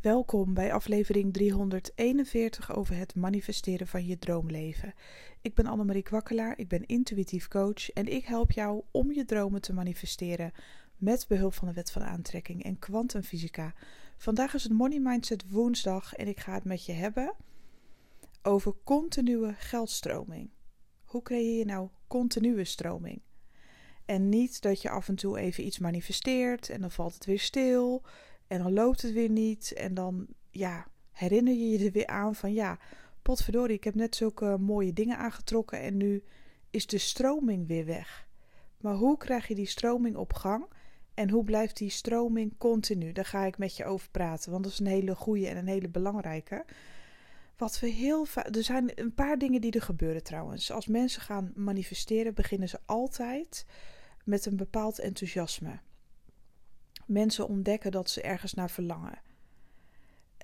Welkom bij aflevering 341 over het manifesteren van je droomleven. Ik ben Annemarie Kwakkelaar, ik ben intuïtief coach en ik help jou om je dromen te manifesteren met behulp van de wet van aantrekking en kwantumfysica. Vandaag is het Money Mindset woensdag en ik ga het met je hebben over continue geldstroming. Hoe creëer je nou continue stroming? En niet dat je af en toe even iets manifesteert en dan valt het weer stil en dan loopt het weer niet. En dan ja, herinner je je er weer aan van ja, potverdorie, ik heb net zulke mooie dingen aangetrokken en nu is de stroming weer weg. Maar hoe krijg je die stroming op gang? En hoe blijft die stroming continu? Daar ga ik met je over praten, want dat is een hele goede en een hele belangrijke. Wat we heel Er zijn een paar dingen die er gebeuren trouwens. Als mensen gaan manifesteren, beginnen ze altijd met een bepaald enthousiasme mensen ontdekken dat ze ergens naar verlangen.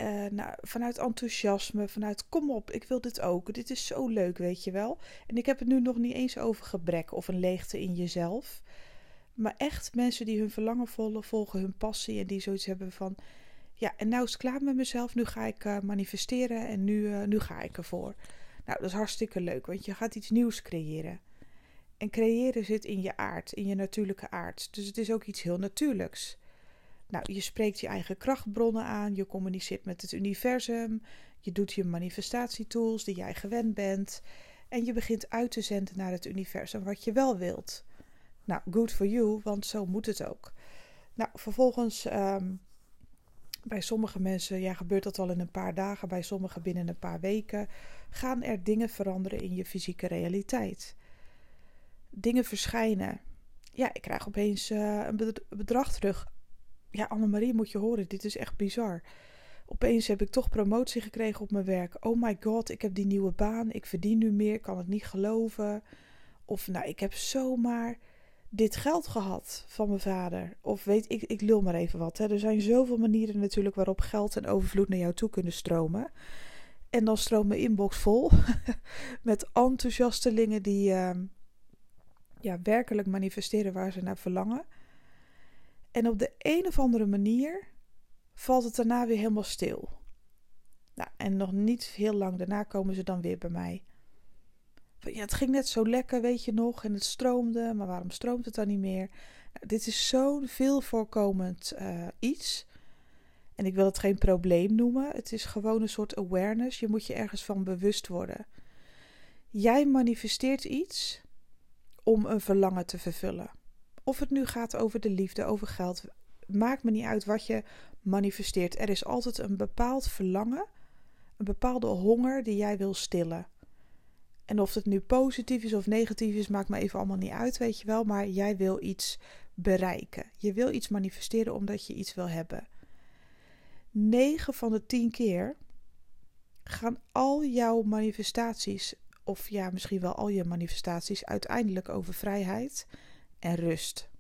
Uh, nou, vanuit enthousiasme, vanuit kom op, ik wil dit ook. Dit is zo leuk, weet je wel. En ik heb het nu nog niet eens over gebrek of een leegte in jezelf. Maar echt mensen die hun verlangen volgen, volgen hun passie en die zoiets hebben van... Ja, en nou is het klaar met mezelf, nu ga ik uh, manifesteren en nu, uh, nu ga ik ervoor. Nou, dat is hartstikke leuk, want je gaat iets nieuws creëren. En creëren zit in je aard, in je natuurlijke aard. Dus het is ook iets heel natuurlijks. Nou, je spreekt je eigen krachtbronnen aan, je communiceert met het universum, je doet je manifestatietools die jij gewend bent en je begint uit te zenden naar het universum wat je wel wilt. Nou, good for you, want zo moet het ook. Nou, vervolgens, ehm, bij sommige mensen ja, gebeurt dat al in een paar dagen, bij sommigen binnen een paar weken, gaan er dingen veranderen in je fysieke realiteit. Dingen verschijnen. Ja, ik krijg opeens uh, een bedrag terug ja, Annemarie, moet je horen, dit is echt bizar. Opeens heb ik toch promotie gekregen op mijn werk. Oh my god, ik heb die nieuwe baan. Ik verdien nu meer, kan het niet geloven. Of nou, ik heb zomaar dit geld gehad van mijn vader. Of weet ik, ik lul maar even wat. Hè. Er zijn zoveel manieren natuurlijk waarop geld en overvloed naar jou toe kunnen stromen. En dan stroomt mijn inbox vol met enthousiastelingen die uh, ja, werkelijk manifesteren waar ze naar verlangen. En op de een of andere manier valt het daarna weer helemaal stil. Nou, en nog niet heel lang daarna komen ze dan weer bij mij. Ja, het ging net zo lekker, weet je nog, en het stroomde, maar waarom stroomt het dan niet meer? Nou, dit is zo'n veel voorkomend uh, iets. En ik wil het geen probleem noemen. Het is gewoon een soort awareness. Je moet je ergens van bewust worden. Jij manifesteert iets om een verlangen te vervullen. Of het nu gaat over de liefde, over geld. Maakt me niet uit wat je manifesteert. Er is altijd een bepaald verlangen, een bepaalde honger die jij wil stillen. En of het nu positief is of negatief is, maakt me even allemaal niet uit, weet je wel. Maar jij wil iets bereiken. Je wil iets manifesteren omdat je iets wil hebben. 9 van de 10 keer gaan al jouw manifestaties, of ja, misschien wel al je manifestaties, uiteindelijk over vrijheid en rust.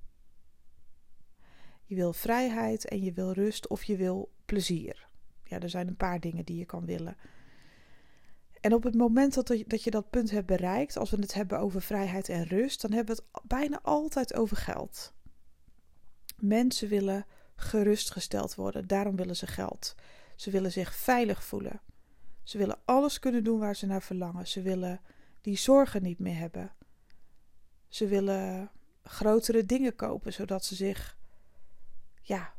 Je wil vrijheid en je wil rust of je wil plezier. Ja, er zijn een paar dingen die je kan willen. En op het moment dat, je dat punt hebt bereikt, als we het hebben over vrijheid en rust, dan hebben we het bijna altijd over geld. Mensen willen gerustgesteld worden, daarom willen ze geld. Ze willen zich veilig voelen. Ze willen alles kunnen doen waar ze naar verlangen. Ze willen die zorgen niet meer hebben. Ze willen grotere dingen kopen, zodat ze zich ja,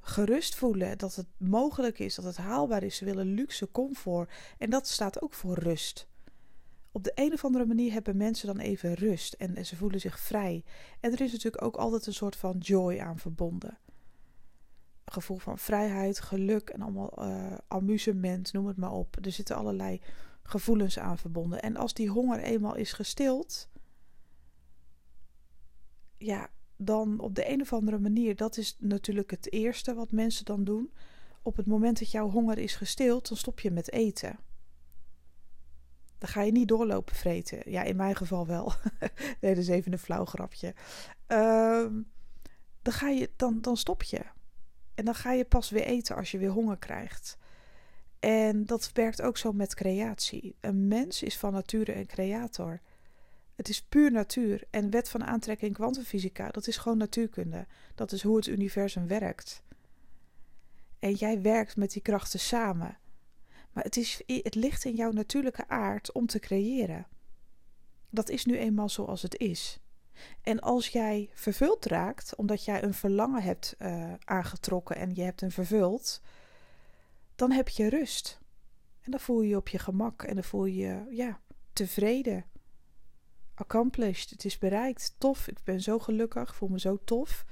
gerust voelen. Dat het mogelijk is, dat het haalbaar is. Ze willen luxe, comfort. En dat staat ook voor rust. Op de een of andere manier hebben mensen dan even rust en, ze voelen zich vrij. En er is natuurlijk ook altijd een soort van joy aan verbonden. Een gevoel van vrijheid, geluk en allemaal uh, amusement, noem het maar op. Er zitten allerlei gevoelens aan verbonden. En als die honger eenmaal is gestild, ja, dan op de een of andere manier, dat is natuurlijk het eerste wat mensen dan doen. Op het moment dat jouw honger is gestild, dan stop je met eten. Dan ga je niet doorlopen vreten. Ja, in mijn geval wel. nee, dat is even een flauw grapje. Ehm, dan, ga je, dan, dan stop je. En dan ga je pas weer eten als je weer honger krijgt. En dat werkt ook zo met creatie. Een mens is van nature een creator. Het is puur natuur. En wet van aantrekking kwantumfysica, dat is gewoon natuurkunde. Dat is hoe het universum werkt. En jij werkt met die krachten samen. Maar het, is, het ligt in jouw natuurlijke aard om te creëren. Dat is nu eenmaal zoals het is. En als jij vervuld raakt, omdat jij een verlangen hebt uh, aangetrokken en je hebt hem vervuld, dan heb je rust. En dan voel je je op je gemak en dan voel je je ja, tevreden. Accomplished, het is bereikt, tof, ik ben zo gelukkig, voel me zo tof.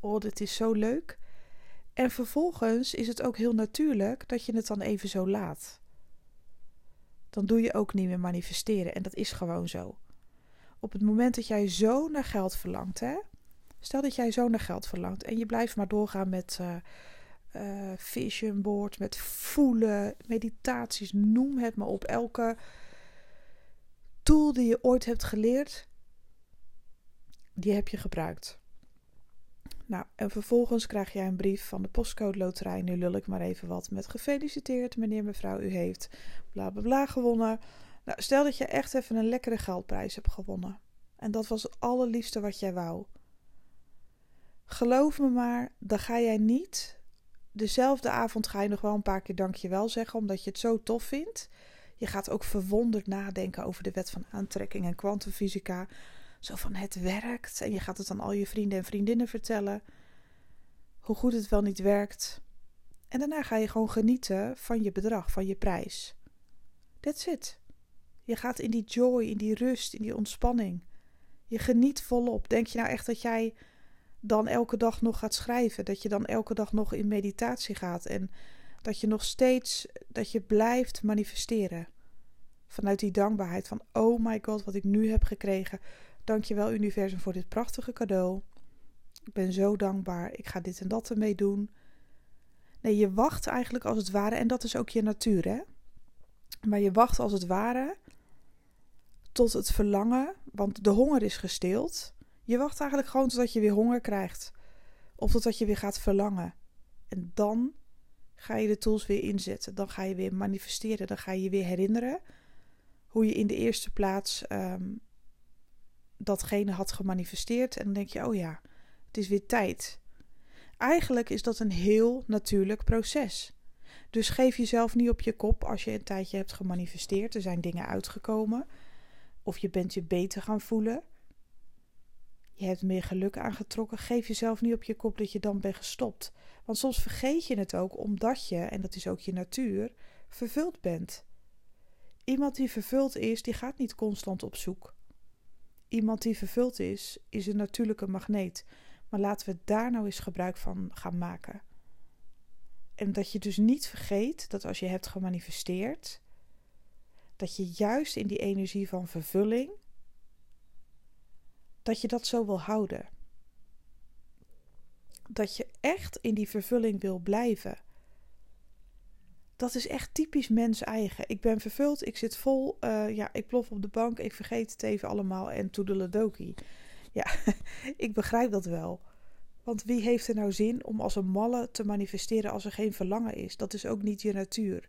Oh, dit is zo leuk. En vervolgens is het ook heel natuurlijk dat je het dan even zo laat. Dan doe je ook niet meer manifesteren en dat is gewoon zo. Op het moment dat jij zo naar geld verlangt, hè? Stel dat jij zo naar geld verlangt en je blijft maar doorgaan met uh, vision board, met voelen, meditaties, noem het maar op. Elke tool die je ooit hebt geleerd, die heb je gebruikt. Nou, en vervolgens krijg jij een brief van de postcode loterij. Nu lul ik maar even wat met gefeliciteerd, meneer, mevrouw, u heeft bla bla bla gewonnen. Nou, stel dat je echt even een lekkere geldprijs hebt gewonnen. En dat was het allerliefste wat jij wou. Geloof me maar, dan ga jij niet. Dezelfde avond ga je nog wel een paar keer dankjewel zeggen, omdat je het zo tof vindt. Je gaat ook verwonderd nadenken over de wet van aantrekking en kwantumfysica. Zo van het werkt. En je gaat het aan al je vrienden en vriendinnen vertellen. Hoe goed het wel niet werkt. En daarna ga je gewoon genieten van je bedrag, van je prijs. That's it. Je gaat in die joy, in die rust, in die ontspanning. Je geniet volop. Denk je nou echt dat jij dan elke dag nog gaat schrijven? Dat je dan elke dag nog in meditatie gaat en dat je nog steeds, dat je blijft manifesteren. Vanuit die dankbaarheid van, oh my god, wat ik nu heb gekregen. Dankjewel universum voor dit prachtige cadeau. Ik ben zo dankbaar. Ik ga dit en dat ermee doen. Nee, je wacht eigenlijk als het ware, en dat is ook je natuur, hè? Maar je wacht als het ware tot het verlangen, want de honger is gestild. Je wacht eigenlijk gewoon totdat je weer honger krijgt. Of totdat je weer gaat verlangen. En dan ga je de tools weer inzetten. Dan ga je weer manifesteren. Dan ga je weer herinneren hoe je in de eerste plaats um, datgene had gemanifesteerd. En dan denk je, oh ja, het is weer tijd. Eigenlijk is dat een heel natuurlijk proces. Dus geef jezelf niet op je kop als je een tijdje hebt gemanifesteerd. Er zijn dingen uitgekomen. Of je bent je beter gaan voelen. Je hebt meer geluk aangetrokken. Geef jezelf niet op je kop dat je dan bent gestopt. Want soms vergeet je het ook omdat je, en dat is ook je natuur, vervuld bent. Iemand die vervuld is, die gaat niet constant op zoek. Iemand die vervuld is, is een natuurlijke magneet. Maar laten we daar nou eens gebruik van gaan maken. En dat je dus niet vergeet dat als je hebt gemanifesteerd, dat je juist in die energie van vervulling, dat je dat zo wil houden. Dat je echt in die vervulling wil blijven. Dat is echt typisch mens eigen. Ik ben vervuld, ik zit vol, uh, ja, ik plof op de bank, ik vergeet het even allemaal en toedeledoki. Ja, ik begrijp dat wel. Want wie heeft er nou zin om als een malle te manifesteren als er geen verlangen is? Dat is ook niet je natuur.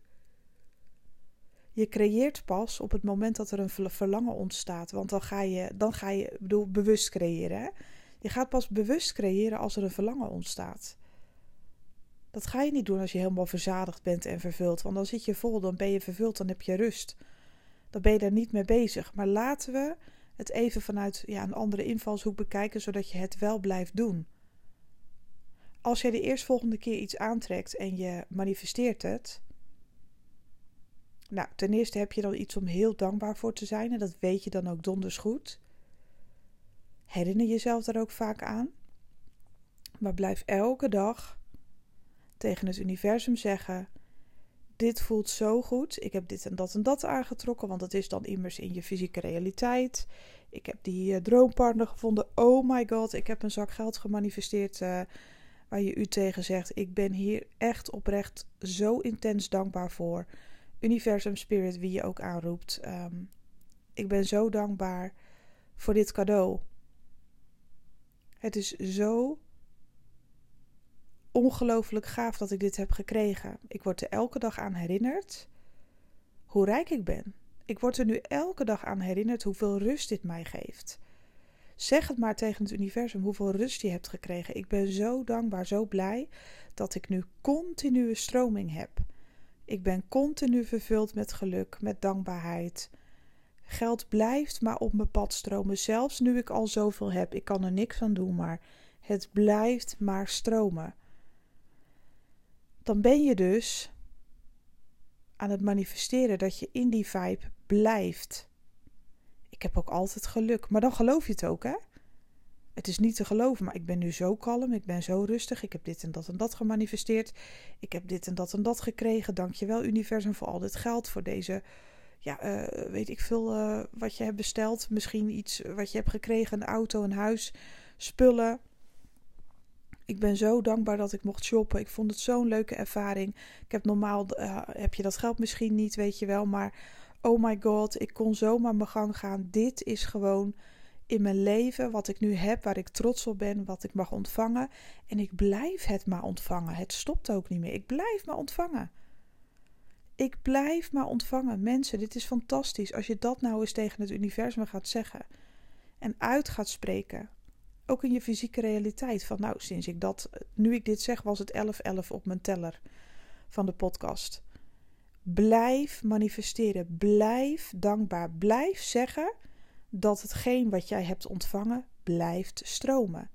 Je creëert pas op het moment dat er een verlangen ontstaat. Want dan ga je, dan ga je bedoel, bewust creëren. Je gaat pas bewust creëren als er een verlangen ontstaat. Dat ga je niet doen als je helemaal verzadigd bent en vervuld. Want dan zit je vol, dan ben je vervuld, dan heb je rust. Dan ben je daar niet mee bezig. Maar laten we het even vanuit ja, een andere invalshoek bekijken, zodat je het wel blijft doen. Als jij de eerstvolgende keer iets aantrekt en je manifesteert het. Nou, ten eerste heb je dan iets om heel dankbaar voor te zijn en dat weet je dan ook donders goed. Herinner jezelf daar ook vaak aan. Maar blijf elke dag tegen het universum zeggen: Dit voelt zo goed. Ik heb dit en dat en dat aangetrokken, want dat is dan immers in je fysieke realiteit. Ik heb die uh, droompartner gevonden. Oh my god, ik heb een zak geld gemanifesteerd. Uh, waar je u tegen zegt: Ik ben hier echt oprecht zo intens dankbaar voor. Universum Spirit, wie je ook aanroept. Um, ik ben zo dankbaar voor dit cadeau. Het is zo ongelooflijk gaaf dat ik dit heb gekregen. Ik word er elke dag aan herinnerd hoe rijk ik ben. Ik word er nu elke dag aan herinnerd hoeveel rust dit mij geeft. Zeg het maar tegen het universum hoeveel rust je hebt gekregen. Ik ben zo dankbaar, zo blij dat ik nu continue stroming heb. Ik ben continu vervuld met geluk, met dankbaarheid. Geld blijft maar op mijn pad stromen, zelfs nu ik al zoveel heb. Ik kan er niks aan doen, maar het blijft maar stromen. Dan ben je dus aan het manifesteren dat je in die vibe blijft. Ik heb ook altijd geluk, maar dan geloof je het ook, hè? Het is niet te geloven, maar ik ben nu zo kalm, ik ben zo rustig. Ik heb dit en dat en dat gemanifesteerd. Ik heb dit en dat en dat gekregen. Dankjewel, universum, voor al dit geld, voor deze, ja, uh, weet ik veel, uh, wat je hebt besteld. Misschien iets wat je hebt gekregen, een auto, een huis, spullen. Ik ben zo dankbaar dat ik mocht shoppen. Ik vond het zo'n leuke ervaring. Ik heb normaal, uh, heb je dat geld misschien niet, weet je wel, maar oh my god, ik kon zomaar mijn gang gaan. Dit is gewoon in mijn leven wat ik nu heb, waar ik trots op ben, wat ik mag ontvangen. En ik blijf het maar ontvangen. Het stopt ook niet meer. Ik blijf maar ontvangen. Ik blijf maar ontvangen. Mensen, dit is fantastisch. Als je dat nou eens tegen het universum gaat zeggen en uit gaat spreken. Ook in je fysieke realiteit. Van nou, sinds ik dat, nu ik dit zeg, was het 11-11 op mijn teller van de podcast. Blijf manifesteren. Blijf dankbaar. Blijf zeggen dat hetgeen wat jij hebt ontvangen blijft stromen.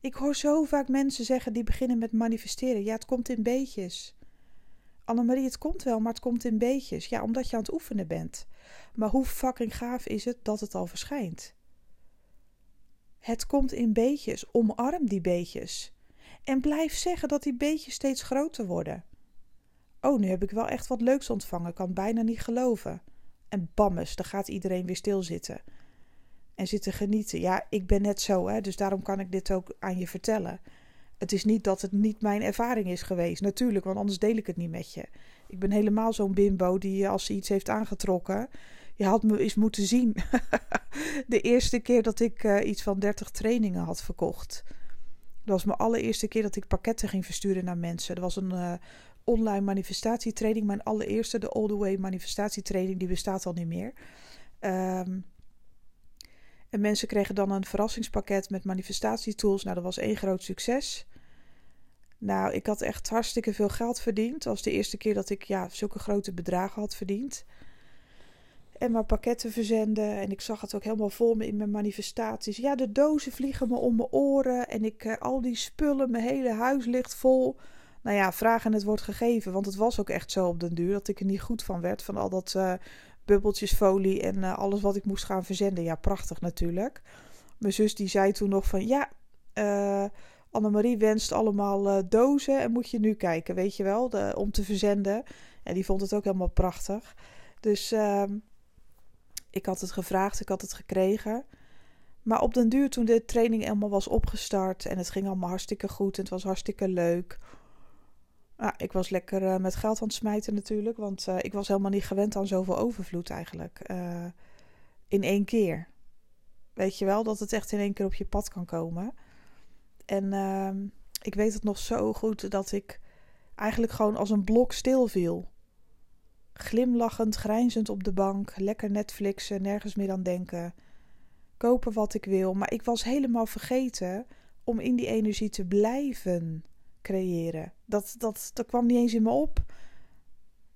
Ik hoor zo vaak mensen zeggen die beginnen met manifesteren. Ja, het komt in beetjes. Annemarie, het komt wel, maar het komt in beetjes. Ja, omdat je aan het oefenen bent. Maar hoe fucking gaaf is het dat het al verschijnt? Het komt in beetjes. Omarm die beetjes. En blijf zeggen dat die beetjes steeds groter worden. Oh, nu heb ik wel echt wat leuks ontvangen. Kan bijna niet geloven. En bammes, dan gaat iedereen weer stilzitten. En zitten genieten. Ja, ik ben net zo, hè, dus daarom kan ik dit ook aan je vertellen. Het is niet dat het niet mijn ervaring is geweest. Natuurlijk, want anders deel ik het niet met je. Ik ben helemaal zo'n bimbo die als ze iets heeft aangetrokken. Je had me eens moeten zien. de eerste keer dat ik uh, iets van 30 trainingen had verkocht. Dat was mijn allereerste keer dat ik pakketten ging versturen naar mensen. Er was een, uh, online manifestatietraining. Mijn allereerste, de All The Way manifestatietraining, die bestaat al niet meer. Um, en mensen kregen dan een verrassingspakket met manifestatietools. Nou, dat was één groot succes. Nou, ik had echt hartstikke veel geld verdiend. Was de eerste keer dat ik ja, zulke grote bedragen had verdiend. En maar pakketten verzenden. En ik zag het ook helemaal voor me in mijn manifestaties. Ja, de dozen vliegen me om mijn oren. En ik, uh, al die spullen, mijn hele huis ligt vol nou ja, vragen en het wordt gegeven. Want het was ook echt zo op den duur dat ik er niet goed van werd. Van al dat uh, bubbeltjes folie en uh, alles wat ik moest gaan verzenden. Ja, prachtig natuurlijk. Mijn zus die zei toen nog van ja, uh, Annemarie wenst allemaal dozen en moet je nu kijken, weet je wel, om te verzenden. En die vond het ook helemaal prachtig. Dus ehm, ik had het gevraagd, ik had het gekregen. Maar op den duur toen de training helemaal was opgestart en het ging allemaal hartstikke goed en het was hartstikke leuk ik was lekker uh, met geld aan het smijten natuurlijk, want uh, ik was helemaal niet gewend aan zoveel overvloed eigenlijk. Uh, in één keer. Weet je wel, dat het echt in één keer op je pad kan komen. En ehm, ik weet het nog zo goed dat ik eigenlijk gewoon als een blok stil viel. Glimlachend, grijnzend op de bank, lekker Netflixen, nergens meer aan denken. Kopen wat ik wil, maar ik was helemaal vergeten om in die energie te blijven creëren. Dat, dat, dat kwam niet eens in me op.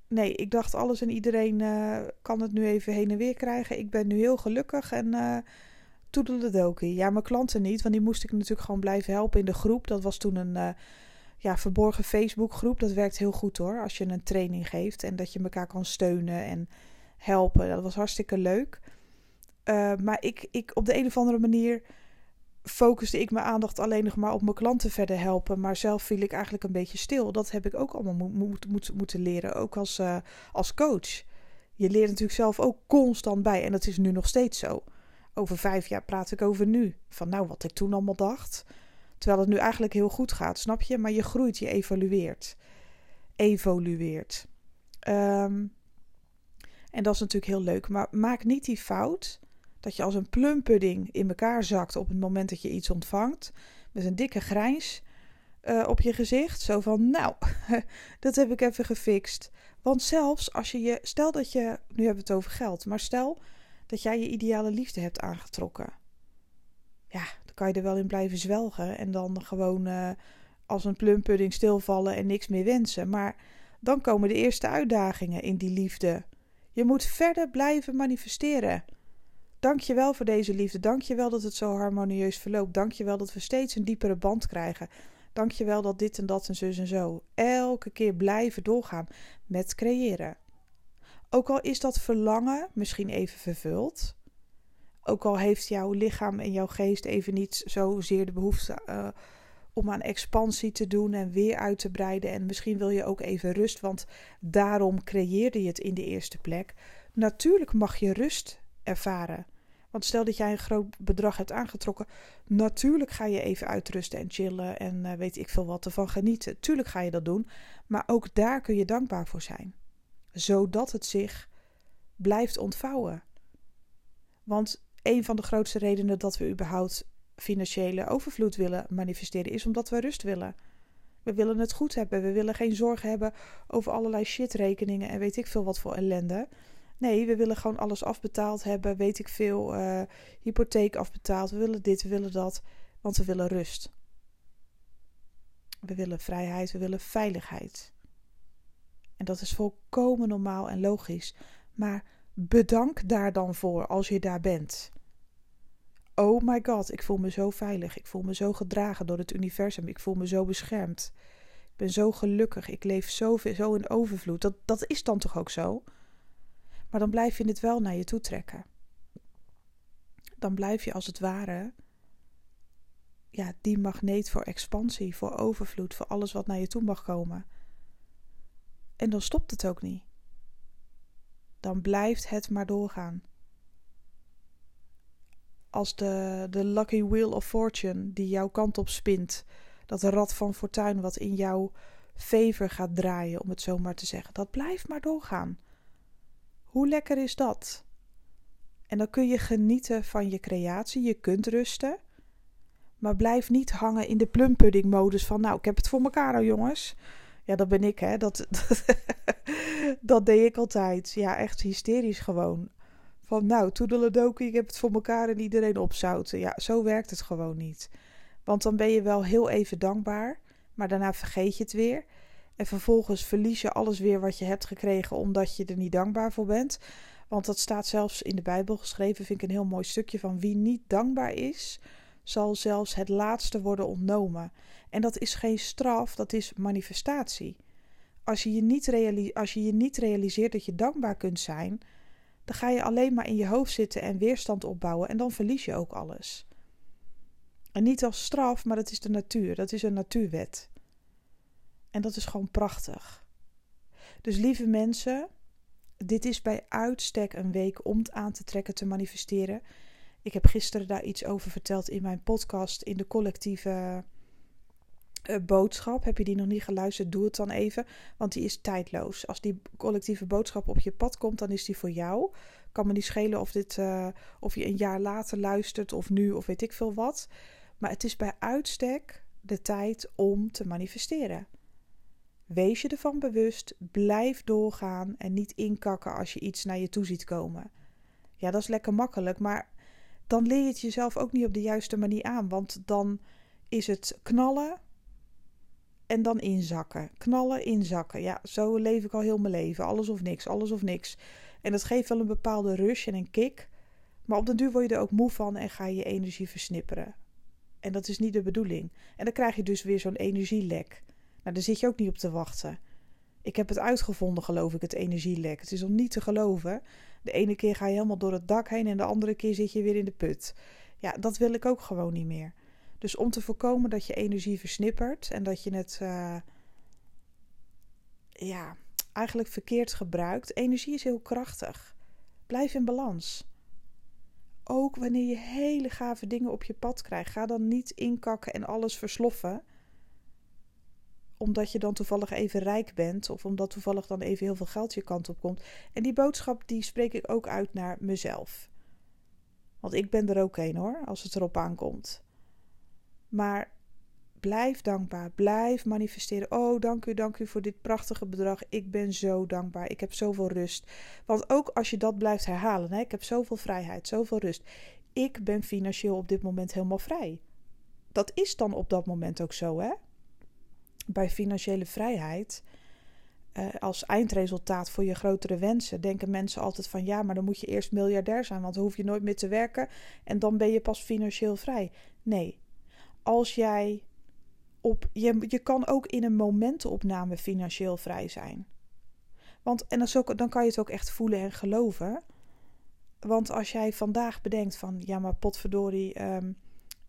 Nee, ik dacht alles en iedereen uh, kan het nu even heen en weer krijgen. Ik ben nu heel gelukkig en uh, toedeledokie. Ja, mijn klanten niet, want die moest ik natuurlijk gewoon blijven helpen in de groep. Dat was toen een uh, ja, verborgen Facebookgroep. Dat werkt heel goed hoor, als je een training geeft en dat je elkaar kan steunen en helpen. Dat was hartstikke leuk. maar ik, ik op de een of andere manier focuste ik mijn aandacht alleen nog maar op mijn klanten verder helpen. Maar zelf viel ik eigenlijk een beetje stil. Dat heb ik ook allemaal moet, moet, moeten leren, ook als, uh, als coach. Je leert natuurlijk zelf ook constant bij. En dat is nu nog steeds zo. Over vijf jaar praat ik over nu. Van nou, wat ik toen allemaal dacht. Terwijl het nu eigenlijk heel goed gaat, snap je? Maar je groeit, je evolueert. Evolueert. Um, en dat is natuurlijk heel leuk. Maar maak niet die fout dat je als een plumpudding in elkaar zakt op het moment dat je iets ontvangt. Met een dikke grijns uh, op je gezicht. Zo van, nou, dat heb ik even gefixt. Want zelfs als je je, stel dat je, nu hebben we het over geld, maar stel dat jij je ideale liefde hebt aangetrokken. ja, dan kan je er wel in blijven zwelgen en dan gewoon uh, als een plumpudding stilvallen en niks meer wensen. Maar dan komen de eerste uitdagingen in die liefde. Je moet verder blijven manifesteren. Dank je wel voor deze liefde. Dank je wel dat het zo harmonieus verloopt. Dank je wel dat we steeds een diepere band krijgen. Dank je wel dat dit en dat en zus en zo. Elke keer blijven doorgaan met creëren. Ook al is dat verlangen misschien even vervuld. Ook al heeft jouw lichaam en jouw geest even niet zozeer de behoefte uh, om aan expansie te doen en weer uit te breiden. En misschien wil je ook even rust, want daarom creëerde je het in de eerste plek. Natuurlijk mag je rust ervaren. Want stel dat jij een groot bedrag hebt aangetrokken, natuurlijk ga je even uitrusten en chillen en uh, weet ik veel wat ervan genieten. Tuurlijk ga je dat doen, maar ook daar kun je dankbaar voor zijn, zodat het zich blijft ontvouwen. Want een van de grootste redenen dat we überhaupt financiële overvloed willen manifesteren, is omdat we rust willen. We willen het goed hebben. We willen geen zorgen hebben over allerlei shitrekeningen en weet ik veel wat voor ellende. Nee, we willen gewoon alles afbetaald hebben, weet ik veel, uh, hypotheek afbetaald. We willen dit, we willen dat, want we willen rust. We willen vrijheid, we willen veiligheid. En dat is volkomen normaal en logisch. Maar bedank daar dan voor als je daar bent. Oh my god, ik voel me zo veilig. Ik voel me zo gedragen door het universum. Ik voel me zo beschermd. Ik ben zo gelukkig. Ik leef zo, zo in overvloed. Dat, dat is dan toch ook zo? Maar dan blijf je het wel naar je toe trekken. Dan blijf je als het ware ja, die magneet voor expansie, voor overvloed, voor alles wat naar je toe mag komen. En dan stopt het ook niet. Dan blijft het maar doorgaan als de, de lucky wheel of fortune die jouw kant op spint. Dat rad van fortuin wat in jouw favor gaat draaien, om het zo maar te zeggen. Dat blijft maar doorgaan. Hoe lekker is dat? En dan kun je genieten van je creatie, je kunt rusten. Maar blijf niet hangen in de plumpudding modus van nou, ik heb het voor elkaar al jongens. Ja, dat ben ik hè. Dat, dat deed ik altijd. Ja, echt hysterisch gewoon. Van nou, toedeledokie, ik heb het voor elkaar en iedereen opzouten. Ja, zo werkt het gewoon niet. Want dan ben je wel heel even dankbaar, maar daarna vergeet je het weer. En vervolgens verlies je alles weer wat je hebt gekregen omdat je er niet dankbaar voor bent. Want dat staat zelfs in de Bijbel geschreven, vind ik een heel mooi stukje van wie niet dankbaar is, zal zelfs het laatste worden ontnomen. En dat is geen straf, dat is manifestatie. Als je je niet, als je je niet realiseert dat je dankbaar kunt zijn, dan ga je alleen maar in je hoofd zitten en weerstand opbouwen en dan verlies je ook alles. En niet als straf, maar dat is de natuur, dat is een natuurwet. En dat is gewoon prachtig. Dus lieve mensen, dit is bij uitstek een week om het aan te trekken, te manifesteren. Ik heb gisteren daar iets over verteld in mijn podcast in de collectieve uh, boodschap. Heb je die nog niet geluisterd? Doe het dan even, want die is tijdloos. Als die collectieve boodschap op je pad komt, dan is die voor jou. Kan me niet schelen of, dit, uh, of je een jaar later luistert of nu of weet ik veel wat. Maar het is bij uitstek de tijd om te manifesteren. Wees je ervan bewust, blijf doorgaan en niet inkakken als je iets naar je toe ziet komen. Ja, dat is lekker makkelijk, maar dan leer je het jezelf ook niet op de juiste manier aan. Want dan is het knallen, en dan inzakken. Knallen, inzakken. Ja, zo leef ik al heel mijn leven. Alles of niks, alles of niks. En dat geeft wel een bepaalde rush en een kick. Maar op den duur word je er ook moe van en ga je je energie versnipperen. En dat is niet de bedoeling. En dan krijg je dus weer zo'n energielek. Nou, daar zit je ook niet op te wachten. Ik heb het uitgevonden, geloof ik, het energielek. Het is om niet te geloven. De ene keer ga je helemaal door het dak heen en de andere keer zit je weer in de put. Ja, dat wil ik ook gewoon niet meer. Dus om te voorkomen dat je energie versnippert en dat je het uh, ja, eigenlijk verkeerd gebruikt. Energie is heel krachtig. Blijf in balans. Ook wanneer je hele gave dingen op je pad krijgt, ga dan niet inkakken en alles versloffen. Omdat je dan toevallig even rijk bent of omdat toevallig dan even heel veel geld je kant op komt. En die boodschap die spreek ik ook uit naar mezelf. Want ik ben er ook een hoor, als het erop aankomt. Maar blijf dankbaar. Blijf manifesteren. Oh, dank u, dank u voor dit prachtige bedrag. Ik ben zo dankbaar. Ik heb zoveel rust. Want ook als je dat blijft herhalen, hè, ik heb zoveel vrijheid, zoveel rust. ik ben financieel op dit moment helemaal vrij. Dat is dan op dat moment ook zo, hè? Bij financiële vrijheid, uh, als eindresultaat voor je grotere wensen, denken mensen altijd van ja, maar dan moet je eerst miljardair zijn, want dan hoef je nooit meer te werken en dan ben je pas financieel vrij. Nee, als jij op, je, je kan ook in een momentenopname financieel vrij zijn. Want, en dan, dan kan je het ook echt voelen en geloven. Want als jij vandaag bedenkt van, ja maar potverdorie, um,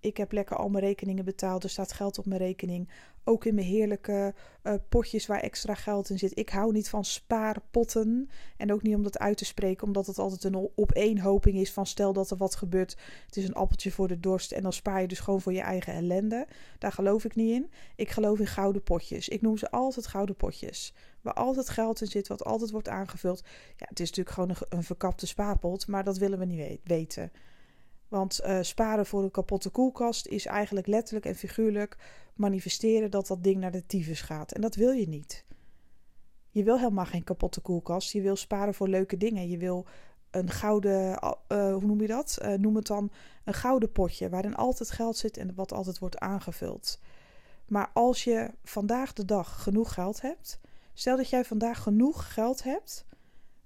ik heb lekker al mijn rekeningen betaald, er staat geld op mijn rekening. Ook in mijn heerlijke uh, potjes waar extra geld in zit. Ik hou niet van spaarpotten. En ook niet om dat uit te spreken, omdat het altijd een opeenhoping is van stel dat er wat gebeurt. Het is een appeltje voor de dorst en dan spaar je dus gewoon voor je eigen ellende. Daar geloof ik niet in. Ik geloof in gouden potjes. Ik noem ze altijd gouden potjes. Waar altijd geld in zit, wat altijd wordt aangevuld. Ja, het is natuurlijk gewoon een, een verkapte spaarpot, maar dat willen we niet weten. Want uh, sparen voor een kapotte koelkast is eigenlijk letterlijk en figuurlijk manifesteren dat dat ding naar de tyfus gaat. En dat wil je niet. Je wil helemaal geen kapotte koelkast. Je wil sparen voor leuke dingen. Je wil een gouden, uh, hoe noem je dat? Noem het dan een gouden potje waarin altijd geld zit en wat altijd wordt aangevuld. Maar als je vandaag de dag genoeg geld hebt, stel dat jij vandaag genoeg geld hebt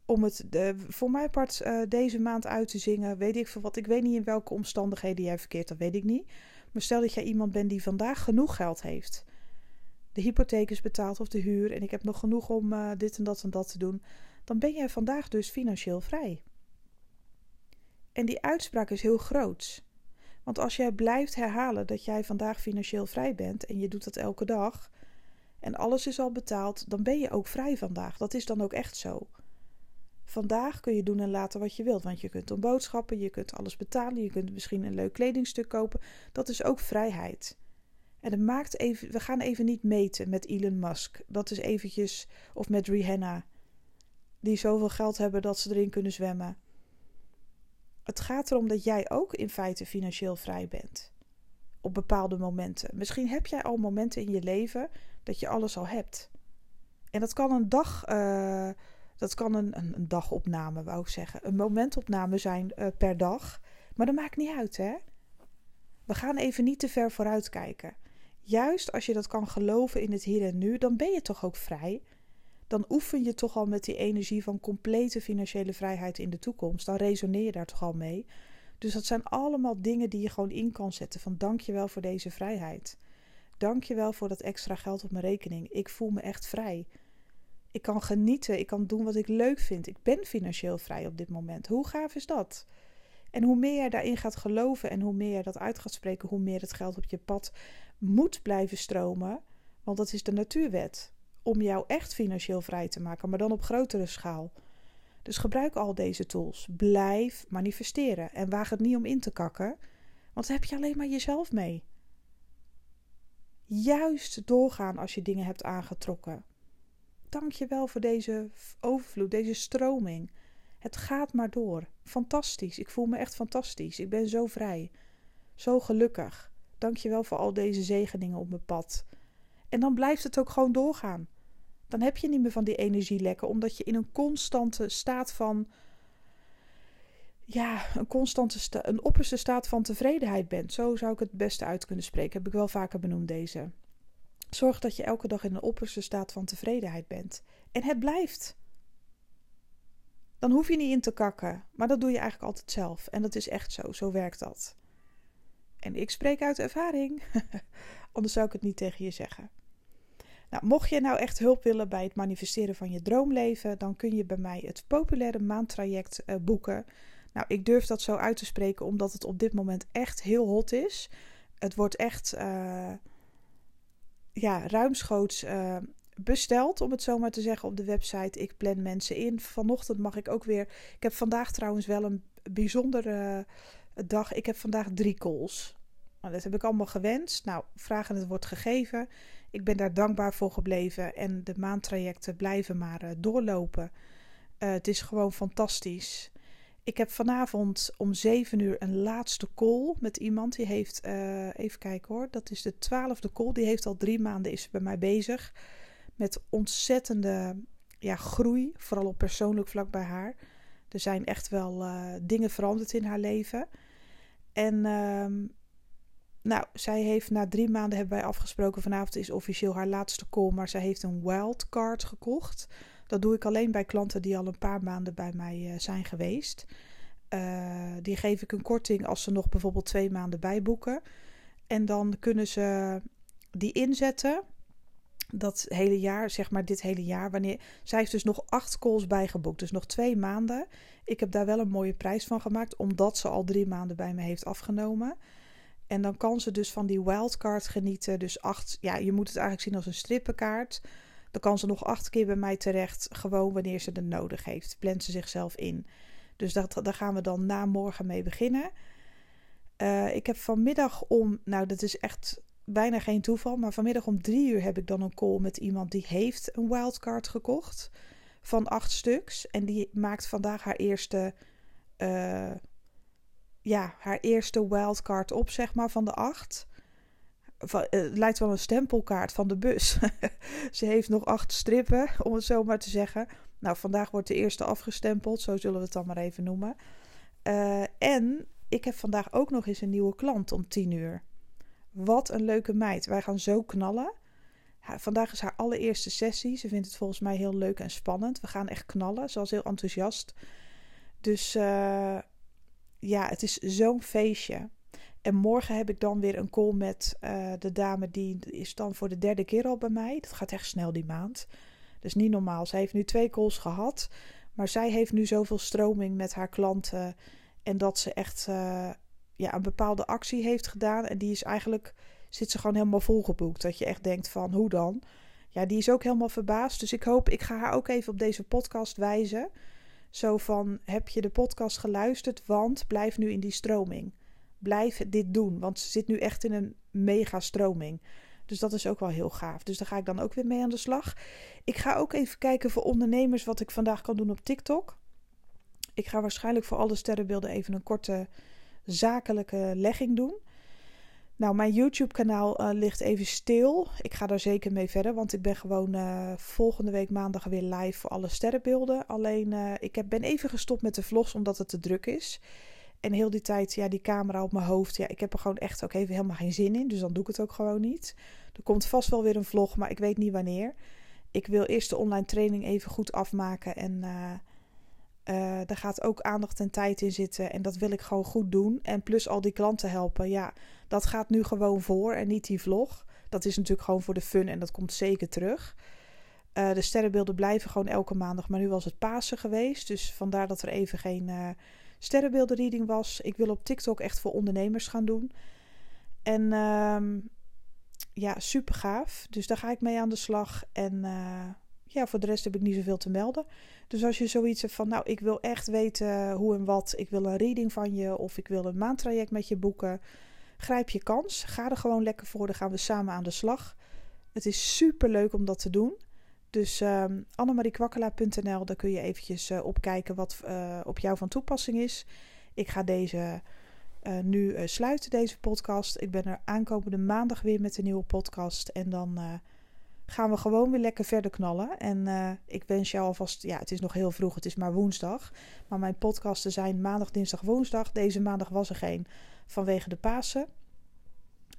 om het de, voor mij part uh, deze maand uit te zingen. Weet ik veel wat. Ik weet niet in welke omstandigheden jij verkeert, dat weet ik niet. Maar stel dat jij iemand bent die vandaag genoeg geld heeft. De hypotheek is betaald of de huur en ik heb nog genoeg om uh, dit en dat en dat te doen. Dan ben jij vandaag dus financieel vrij. En die uitspraak is heel groot. Want als jij blijft herhalen dat jij vandaag financieel vrij bent en je doet dat elke dag en alles is al betaald, dan ben je ook vrij vandaag. Dat is dan ook echt zo. Vandaag kun je doen en laten wat je wilt. Want je kunt om boodschappen, je kunt alles betalen, je kunt misschien een leuk kledingstuk kopen. Dat is ook vrijheid. En het maakt even, we gaan even niet meten met Elon Musk. Dat is eventjes, of met Rihanna. Die zoveel geld hebben dat ze erin kunnen zwemmen. Het gaat erom dat jij ook in feite financieel vrij bent. Op bepaalde momenten. Misschien heb jij al momenten in je leven dat je alles al hebt. En dat kan een dag. Uh, dat kan een, een, een, dagopname, wou ik zeggen. Een momentopname zijn uh, per dag. Maar dat maakt niet uit, hè? We gaan even niet te ver vooruit kijken. Juist als je dat kan geloven in het hier en nu, dan ben je toch ook vrij. Dan oefen je toch al met die energie van complete financiële vrijheid in de toekomst. Dan resoneer je daar toch al mee. Dus dat zijn allemaal dingen die je gewoon in kan zetten. Van dankjewel voor deze vrijheid. Dankjewel voor dat extra geld op mijn rekening. Ik voel me echt vrij. Ik kan genieten, ik kan doen wat ik leuk vind. Ik ben financieel vrij op dit moment. Hoe gaaf is dat? En hoe meer jij daarin gaat geloven en hoe meer jij dat uit gaat spreken, hoe meer het geld op je pad moet blijven stromen. Want dat is de natuurwet. Om jou echt financieel vrij te maken, maar dan op grotere schaal. Dus gebruik al deze tools. Blijf manifesteren en waag het niet om in te kakken, want dan heb je alleen maar jezelf mee. Juist doorgaan als je dingen hebt aangetrokken. Dank je wel voor deze overvloed, deze stroming. Het gaat maar door. Fantastisch. Ik voel me echt fantastisch. Ik ben zo vrij. Zo gelukkig. Dank je wel voor al deze zegeningen op mijn pad. En dan blijft het ook gewoon doorgaan. Dan heb je niet meer van die energielekken, omdat je in een constante staat van. Ja, een constante, sta een opperste staat van tevredenheid bent. Zo zou ik het beste uit kunnen spreken. Heb ik wel vaker benoemd deze. Zorg dat je elke dag in een opperste staat van tevredenheid bent. En het blijft. Dan hoef je niet in te kakken, maar dat doe je eigenlijk altijd zelf. En dat is echt zo, zo werkt dat. En ik spreek uit ervaring, anders zou ik het niet tegen je zeggen. Nou, mocht je nou echt hulp willen bij het manifesteren van je droomleven, dan kun je bij mij het populaire maandtraject uh, boeken. Nou, ik durf dat zo uit te spreken omdat het op dit moment echt heel hot is. Het wordt echt. Uh, ja, ruimschoots uh, besteld, om het zo maar te zeggen, op de website. Ik plan mensen in. Vanochtend mag ik ook weer. Ik heb vandaag trouwens wel een bijzondere dag. Ik heb vandaag drie calls. Nou, dat heb ik allemaal gewenst. Nou, vragen het wordt gegeven. Ik ben daar dankbaar voor gebleven. En de maandtrajecten blijven maar uh, doorlopen. Het is gewoon fantastisch. Ik heb vanavond om 7 uur een laatste call met iemand. Die heeft, uh, even kijken hoor, dat is de twaalfde call. Die heeft al drie maanden is bij mij bezig. Met ontzettende ja, groei, vooral op persoonlijk vlak bij haar. Er zijn echt wel uh, dingen veranderd in haar leven. En ehm, nou, zij heeft na drie maanden hebben wij afgesproken. Vanavond is officieel haar laatste call. Maar zij heeft een wildcard gekocht. Dat doe ik alleen bij klanten die al een paar maanden bij mij zijn geweest. Uh, die geef ik een korting als ze nog bijvoorbeeld twee maanden bijboeken. En dan kunnen ze die inzetten. Dat hele jaar, zeg maar dit hele jaar. Wanneer, zij heeft dus nog acht calls bijgeboekt. Dus nog twee maanden. Ik heb daar wel een mooie prijs van gemaakt. Omdat ze al drie maanden bij me heeft afgenomen. En dan kan ze dus van die wildcard genieten. Dus acht, ja, je moet het eigenlijk zien als een strippenkaart. Dan kan ze nog acht keer bij mij terecht. Gewoon wanneer ze het nodig heeft. Plant ze zichzelf in. Dus dat, daar gaan we dan na morgen mee beginnen. Uh, ik heb vanmiddag om, nou dat is echt bijna geen toeval, maar vanmiddag om drie uur heb ik dan een call met iemand die heeft een wildcard gekocht van acht stuks. En die maakt vandaag haar eerste, uh, ja, haar eerste wildcard op, zeg maar, van de acht. Uh, het lijkt wel een stempelkaart van de bus. Ze heeft nog acht strippen, om het zo maar te zeggen. Nou, vandaag wordt de eerste afgestempeld, zo zullen we het dan maar even noemen. Uh, en ik heb vandaag ook nog eens een nieuwe klant om 10 uur. Wat een leuke meid. Wij gaan zo knallen. Vandaag is haar allereerste sessie. Ze vindt het volgens mij heel leuk en spannend. We gaan echt knallen. Ze was heel enthousiast. Dus uh, ja, het is zo'n feestje. En morgen heb ik dan weer een call met uh, de dame die is dan voor de derde keer al bij mij. Dat gaat echt snel die maand. Dus niet normaal. Zij heeft nu twee calls gehad. Maar zij heeft nu zoveel stroming met haar klanten. En dat ze echt uh, ja, een bepaalde actie heeft gedaan. En die is eigenlijk, zit ze gewoon helemaal volgeboekt. Dat je echt denkt van, hoe dan? Ja, die is ook helemaal verbaasd. Dus ik hoop, ik ga haar ook even op deze podcast wijzen. Zo van, heb je de podcast geluisterd? Want blijf nu in die stroming. Blijf dit doen, want ze zit nu echt in een mega stroming. Dus dat is ook wel heel gaaf. Dus daar ga ik dan ook weer mee aan de slag. Ik ga ook even kijken voor ondernemers wat ik vandaag kan doen op TikTok. Ik ga waarschijnlijk voor alle sterrenbeelden even een korte zakelijke legging doen. Nou, mijn YouTube-kanaal uh, ligt even stil. Ik ga daar zeker mee verder, want ik ben gewoon uh, volgende week maandag weer live voor alle sterrenbeelden. Alleen, uh, ik heb, ben even gestopt met de vlogs omdat het te druk is. En heel die tijd, ja, die camera op mijn hoofd. Ja, ik heb er gewoon echt ook even helemaal geen zin in. Dus dan doe ik het ook gewoon niet. Er komt vast wel weer een vlog, maar ik weet niet wanneer. Ik wil eerst de online training even goed afmaken. En uh, uh, daar gaat ook aandacht en tijd in zitten. En dat wil ik gewoon goed doen. En plus al die klanten helpen. Ja, dat gaat nu gewoon voor en niet die vlog. Dat is natuurlijk gewoon voor de fun en dat komt zeker terug. Uh, de sterrenbeelden blijven gewoon elke maandag. Maar nu was het Pasen geweest. Dus vandaar dat er even geen sterrenbeeldenreading was. Ik wil op TikTok echt voor ondernemers gaan doen. En uh, ja, super gaaf. Dus daar ga ik mee aan de slag. En uh, ja, voor de rest heb ik niet zoveel te melden. Dus als je zoiets hebt van, nou, ik wil echt weten hoe en wat. Ik wil een reading van je of ik wil een maandtraject met je boeken. Grijp je kans. Ga er gewoon lekker voor. Dan gaan we samen aan de slag. Het is super leuk om dat te doen. Dus um, annemariekwakkelaar.nl, daar kun je eventjes uh, op kijken wat uh, op jou van toepassing is. Ik ga deze uh, nu sluiten, deze podcast. Ik ben er aankomende maandag weer met een nieuwe podcast. En dan gaan we gewoon weer lekker verder knallen. En ik wens jou alvast, ja, het is nog heel vroeg, het is maar woensdag. Maar mijn podcasten zijn maandag, dinsdag, woensdag. Deze maandag was er geen vanwege de Pasen.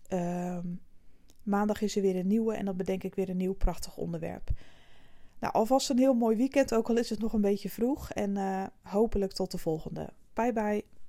Ehm, maandag is er weer een nieuwe en dan bedenk ik weer een nieuw prachtig onderwerp. Nou, alvast een heel mooi weekend, ook al is het nog een beetje vroeg. En uh, hopelijk tot de volgende. Bye bye.